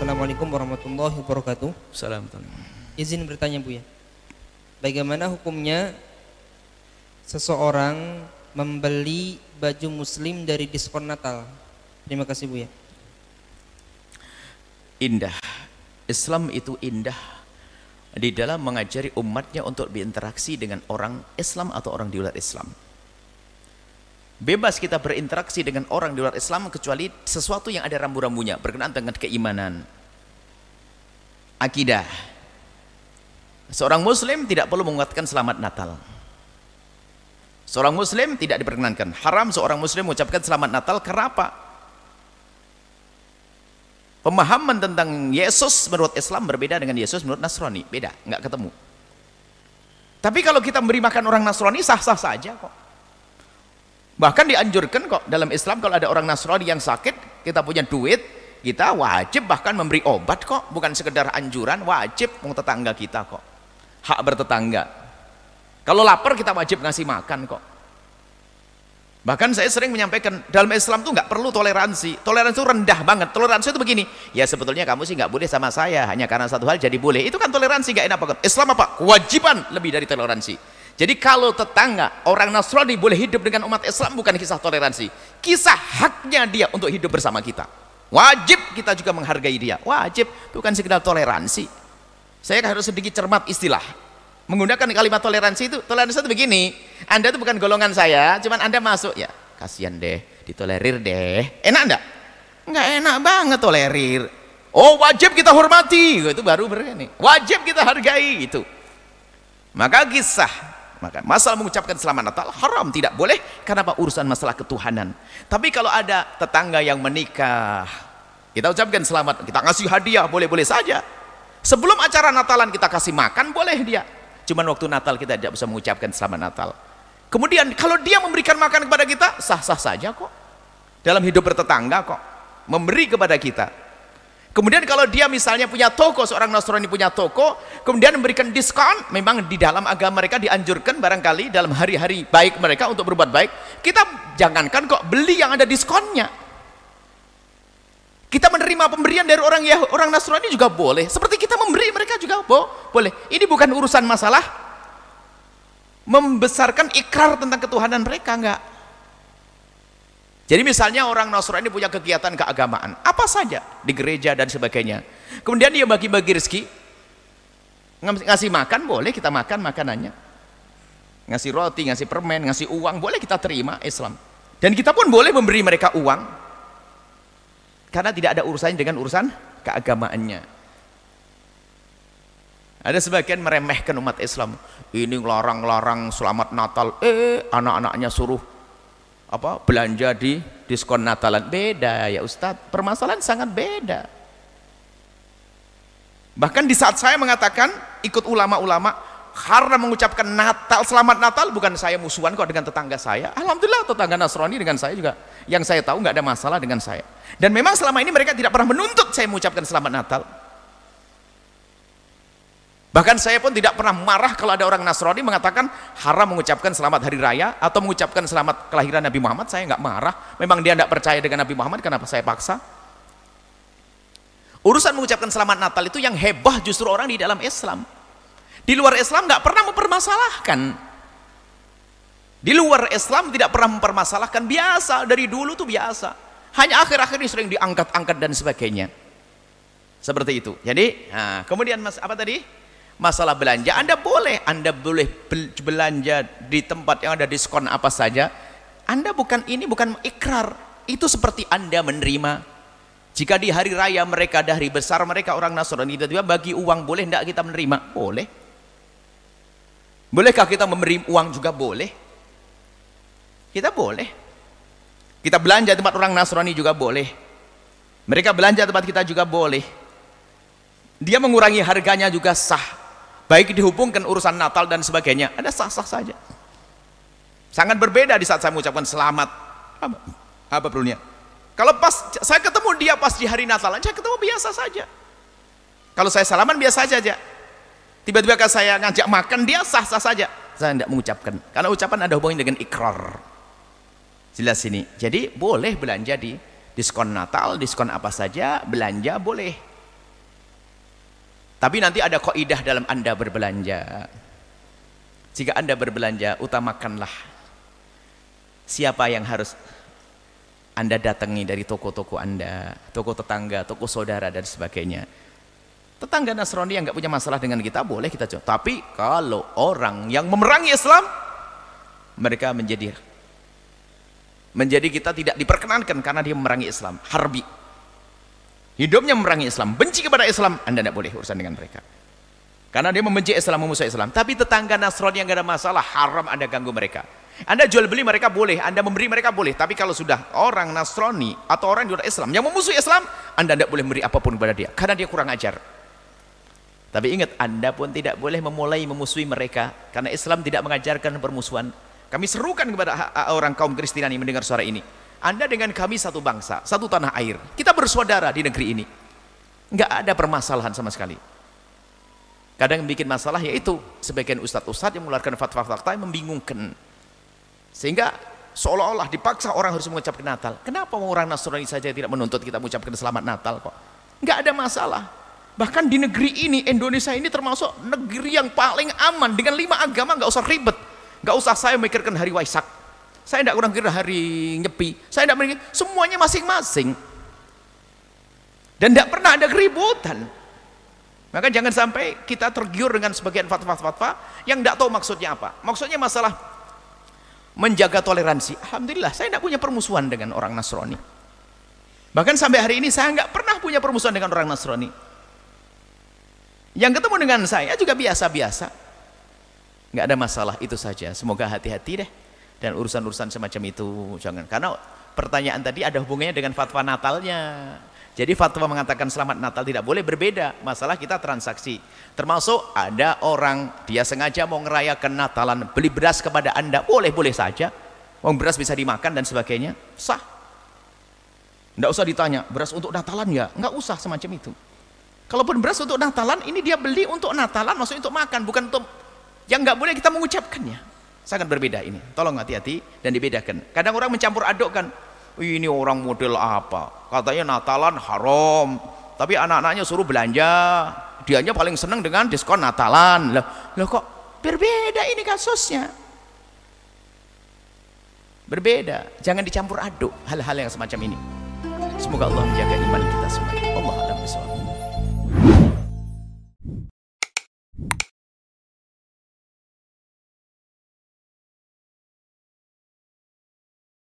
Assalamualaikum warahmatullahi wabarakatuh. Assalamualaikum. Izin bertanya Bu ya. Bagaimana hukumnya seseorang membeli baju muslim dari diskon Natal? Terima kasih Bu ya. Indah. Islam itu indah di dalam mengajari umatnya untuk berinteraksi dengan orang Islam atau orang di luar Islam. Bebas kita berinteraksi dengan orang di luar Islam kecuali sesuatu yang ada rambu-rambunya berkenaan dengan keimanan. Akidah. Seorang muslim tidak perlu mengucapkan selamat Natal. Seorang muslim tidak diperkenankan. Haram seorang muslim mengucapkan selamat Natal karena apa? Pemahaman tentang Yesus menurut Islam berbeda dengan Yesus menurut Nasrani. Beda, nggak ketemu. Tapi kalau kita memberi makan orang Nasrani sah-sah saja kok. Bahkan dianjurkan kok dalam Islam kalau ada orang Nasrani yang sakit, kita punya duit, kita wajib bahkan memberi obat kok, bukan sekedar anjuran, wajib mau tetangga kita kok. Hak bertetangga. Kalau lapar kita wajib ngasih makan kok. Bahkan saya sering menyampaikan dalam Islam tuh nggak perlu toleransi. Toleransi itu rendah banget. Toleransi itu begini. Ya sebetulnya kamu sih nggak boleh sama saya hanya karena satu hal jadi boleh. Itu kan toleransi nggak enak banget. Islam apa? Kewajiban lebih dari toleransi. Jadi kalau tetangga orang Nasrani boleh hidup dengan umat Islam bukan kisah toleransi. Kisah haknya dia untuk hidup bersama kita. Wajib kita juga menghargai dia. Wajib bukan sekedar toleransi. Saya harus sedikit cermat istilah. Menggunakan kalimat toleransi itu toleransi itu begini. Anda itu bukan golongan saya cuman anda masuk. Ya kasihan deh ditolerir deh. Enak enggak enggak enak banget tolerir. Oh wajib kita hormati. Itu baru begini wajib kita hargai itu. Maka kisah maka masalah mengucapkan selamat Natal haram tidak boleh karena apa urusan masalah ketuhanan tapi kalau ada tetangga yang menikah kita ucapkan selamat kita ngasih hadiah boleh-boleh saja sebelum acara Natalan kita kasih makan boleh dia Cuman waktu Natal kita tidak bisa mengucapkan selamat Natal. Kemudian kalau dia memberikan makan kepada kita, sah-sah saja kok. Dalam hidup bertetangga kok. Memberi kepada kita. Kemudian kalau dia misalnya punya toko, seorang Nasrani punya toko, kemudian memberikan diskon, memang di dalam agama mereka dianjurkan barangkali dalam hari-hari baik mereka untuk berbuat baik, kita jangankan kok beli yang ada diskonnya. Kita menerima pemberian dari orang ya orang Nasrani juga boleh. Seperti kita memberi mereka juga bo boleh. Ini bukan urusan masalah membesarkan ikrar tentang ketuhanan mereka enggak. Jadi misalnya orang Nasrani punya kegiatan keagamaan, apa saja di gereja dan sebagainya. Kemudian dia bagi-bagi rezeki, ngasih makan boleh kita makan makanannya. Ngasih roti, ngasih permen, ngasih uang boleh kita terima Islam. Dan kita pun boleh memberi mereka uang karena tidak ada urusannya dengan urusan keagamaannya ada sebagian meremehkan umat Islam ini larang-larang selamat Natal eh anak-anaknya suruh apa belanja di diskon Natalan. Beda ya Ustadz. Permasalahan sangat beda. Bahkan di saat saya mengatakan ikut ulama-ulama karena mengucapkan Natal selamat Natal bukan saya musuhan kok dengan tetangga saya. Alhamdulillah tetangga Nasrani dengan saya juga. Yang saya tahu nggak ada masalah dengan saya. Dan memang selama ini mereka tidak pernah menuntut saya mengucapkan selamat Natal bahkan saya pun tidak pernah marah kalau ada orang Nasrani mengatakan haram mengucapkan selamat hari raya atau mengucapkan selamat kelahiran Nabi Muhammad. Saya nggak marah. Memang dia tidak percaya dengan Nabi Muhammad kenapa saya paksa? Urusan mengucapkan selamat Natal itu yang hebah justru orang di dalam Islam. Di luar Islam nggak pernah mempermasalahkan. Di luar Islam tidak pernah mempermasalahkan. Biasa dari dulu tuh biasa. Hanya akhir-akhir ini sering diangkat-angkat dan sebagainya. Seperti itu. Jadi nah, kemudian mas apa tadi masalah belanja anda boleh anda boleh belanja di tempat yang ada diskon apa saja anda bukan ini bukan ikrar itu seperti anda menerima jika di hari raya mereka dari besar mereka orang Nasrani tiba-tiba bagi uang boleh tidak kita menerima boleh Bolehkah kita memberi uang juga? Boleh. Kita boleh. Kita belanja tempat orang Nasrani juga boleh. Mereka belanja tempat kita juga boleh. Dia mengurangi harganya juga sah. Baik dihubungkan urusan Natal dan sebagainya. Ada sah-sah saja. Sangat berbeda di saat saya mengucapkan selamat. Apa, apa perlunya? Kalau pas saya ketemu dia pas di hari Natal, saya ketemu biasa saja. Kalau saya salaman biasa saja tiba-tiba kalau saya ngajak makan dia sah-sah saja saya tidak mengucapkan karena ucapan ada hubungannya dengan ikrar jelas ini jadi boleh belanja di diskon Natal diskon apa saja belanja boleh Tapi nanti ada kaidah dalam Anda berbelanja. Jika Anda berbelanja, utamakanlah siapa yang harus Anda datangi dari toko-toko Anda, toko tetangga, toko saudara dan sebagainya. Tetangga Nasrani yang nggak punya masalah dengan kita boleh kita coba. Tapi kalau orang yang memerangi Islam, mereka menjadi menjadi kita tidak diperkenankan karena dia memerangi Islam, harbi. Hidupnya memerangi Islam, benci kepada Islam, Anda tidak boleh urusan dengan mereka. Karena dia membenci Islam, memusuhi Islam. Tapi tetangga Nasrani yang gak ada masalah, haram Anda ganggu mereka. Anda jual beli mereka boleh, Anda memberi mereka boleh. Tapi kalau sudah orang Nasrani atau orang di luar Islam yang memusuhi Islam, Anda tidak boleh memberi apa pun kepada dia. Karena dia kurang ajar. Tapi ingat, Anda pun tidak boleh memulai memusuhi mereka. Karena Islam tidak mengajarkan permusuhan. Kami serukan kepada orang kaum Kristiani mendengar suara ini. Anda dengan kami satu bangsa, satu tanah air. Kita bersaudara di negeri ini. Enggak ada permasalahan sama sekali. Kadang bikin masalah yaitu sebagian ustadz-ustadz yang mengeluarkan fatwa-fatwa yang membingungkan. Sehingga seolah-olah dipaksa orang harus mengucapkan Natal. Kenapa orang Nasrani saja tidak menuntut kita mengucapkan selamat Natal kok? Enggak ada masalah. Bahkan di negeri ini, Indonesia ini termasuk negeri yang paling aman. Dengan lima agama nggak usah ribet. Nggak usah saya mikirkan hari Waisak saya tidak kurang kira hari nyepi. Saya tidak memiliki semuanya masing-masing. Dan tidak pernah ada keributan. Maka jangan sampai kita tergiur dengan sebagian fatwa-fatwa yang tidak tahu maksudnya apa. Maksudnya masalah menjaga toleransi. Alhamdulillah saya tidak punya permusuhan dengan orang Nasrani. Bahkan sampai hari ini saya nggak pernah punya permusuhan dengan orang Nasrani. Yang ketemu dengan saya juga biasa-biasa. Nggak ada masalah itu saja. Semoga hati-hati deh dan urusan-urusan semacam itu jangan. Karena pertanyaan tadi ada hubungannya dengan fatwa Natalnya. Jadi fatwa mengatakan selamat Natal tidak boleh berbeda. Masalah kita transaksi. Termasuk ada orang dia sengaja mau ngerayakan Natalan beli beras kepada anda. Boleh-boleh saja. Wong beras bisa dimakan dan sebagainya. Sah. Tidak usah ditanya beras untuk Natalan ya nggak usah semacam itu. Kalaupun beras untuk Natalan ini dia beli untuk Natalan maksudnya untuk makan bukan untuk yang nggak boleh kita mengucapkannya sangat berbeda ini. Tolong hati-hati dan dibedakan. Kadang orang mencampur adukkan ini orang model apa? Katanya Natalan haram. Tapi anak-anaknya suruh belanja. Dianya paling senang dengan diskon Natalan. Loh, loh kok berbeda ini kasusnya? Berbeda. Jangan dicampur aduk hal-hal yang semacam ini. Semoga Allah menjaga iman kita semua. Allah alam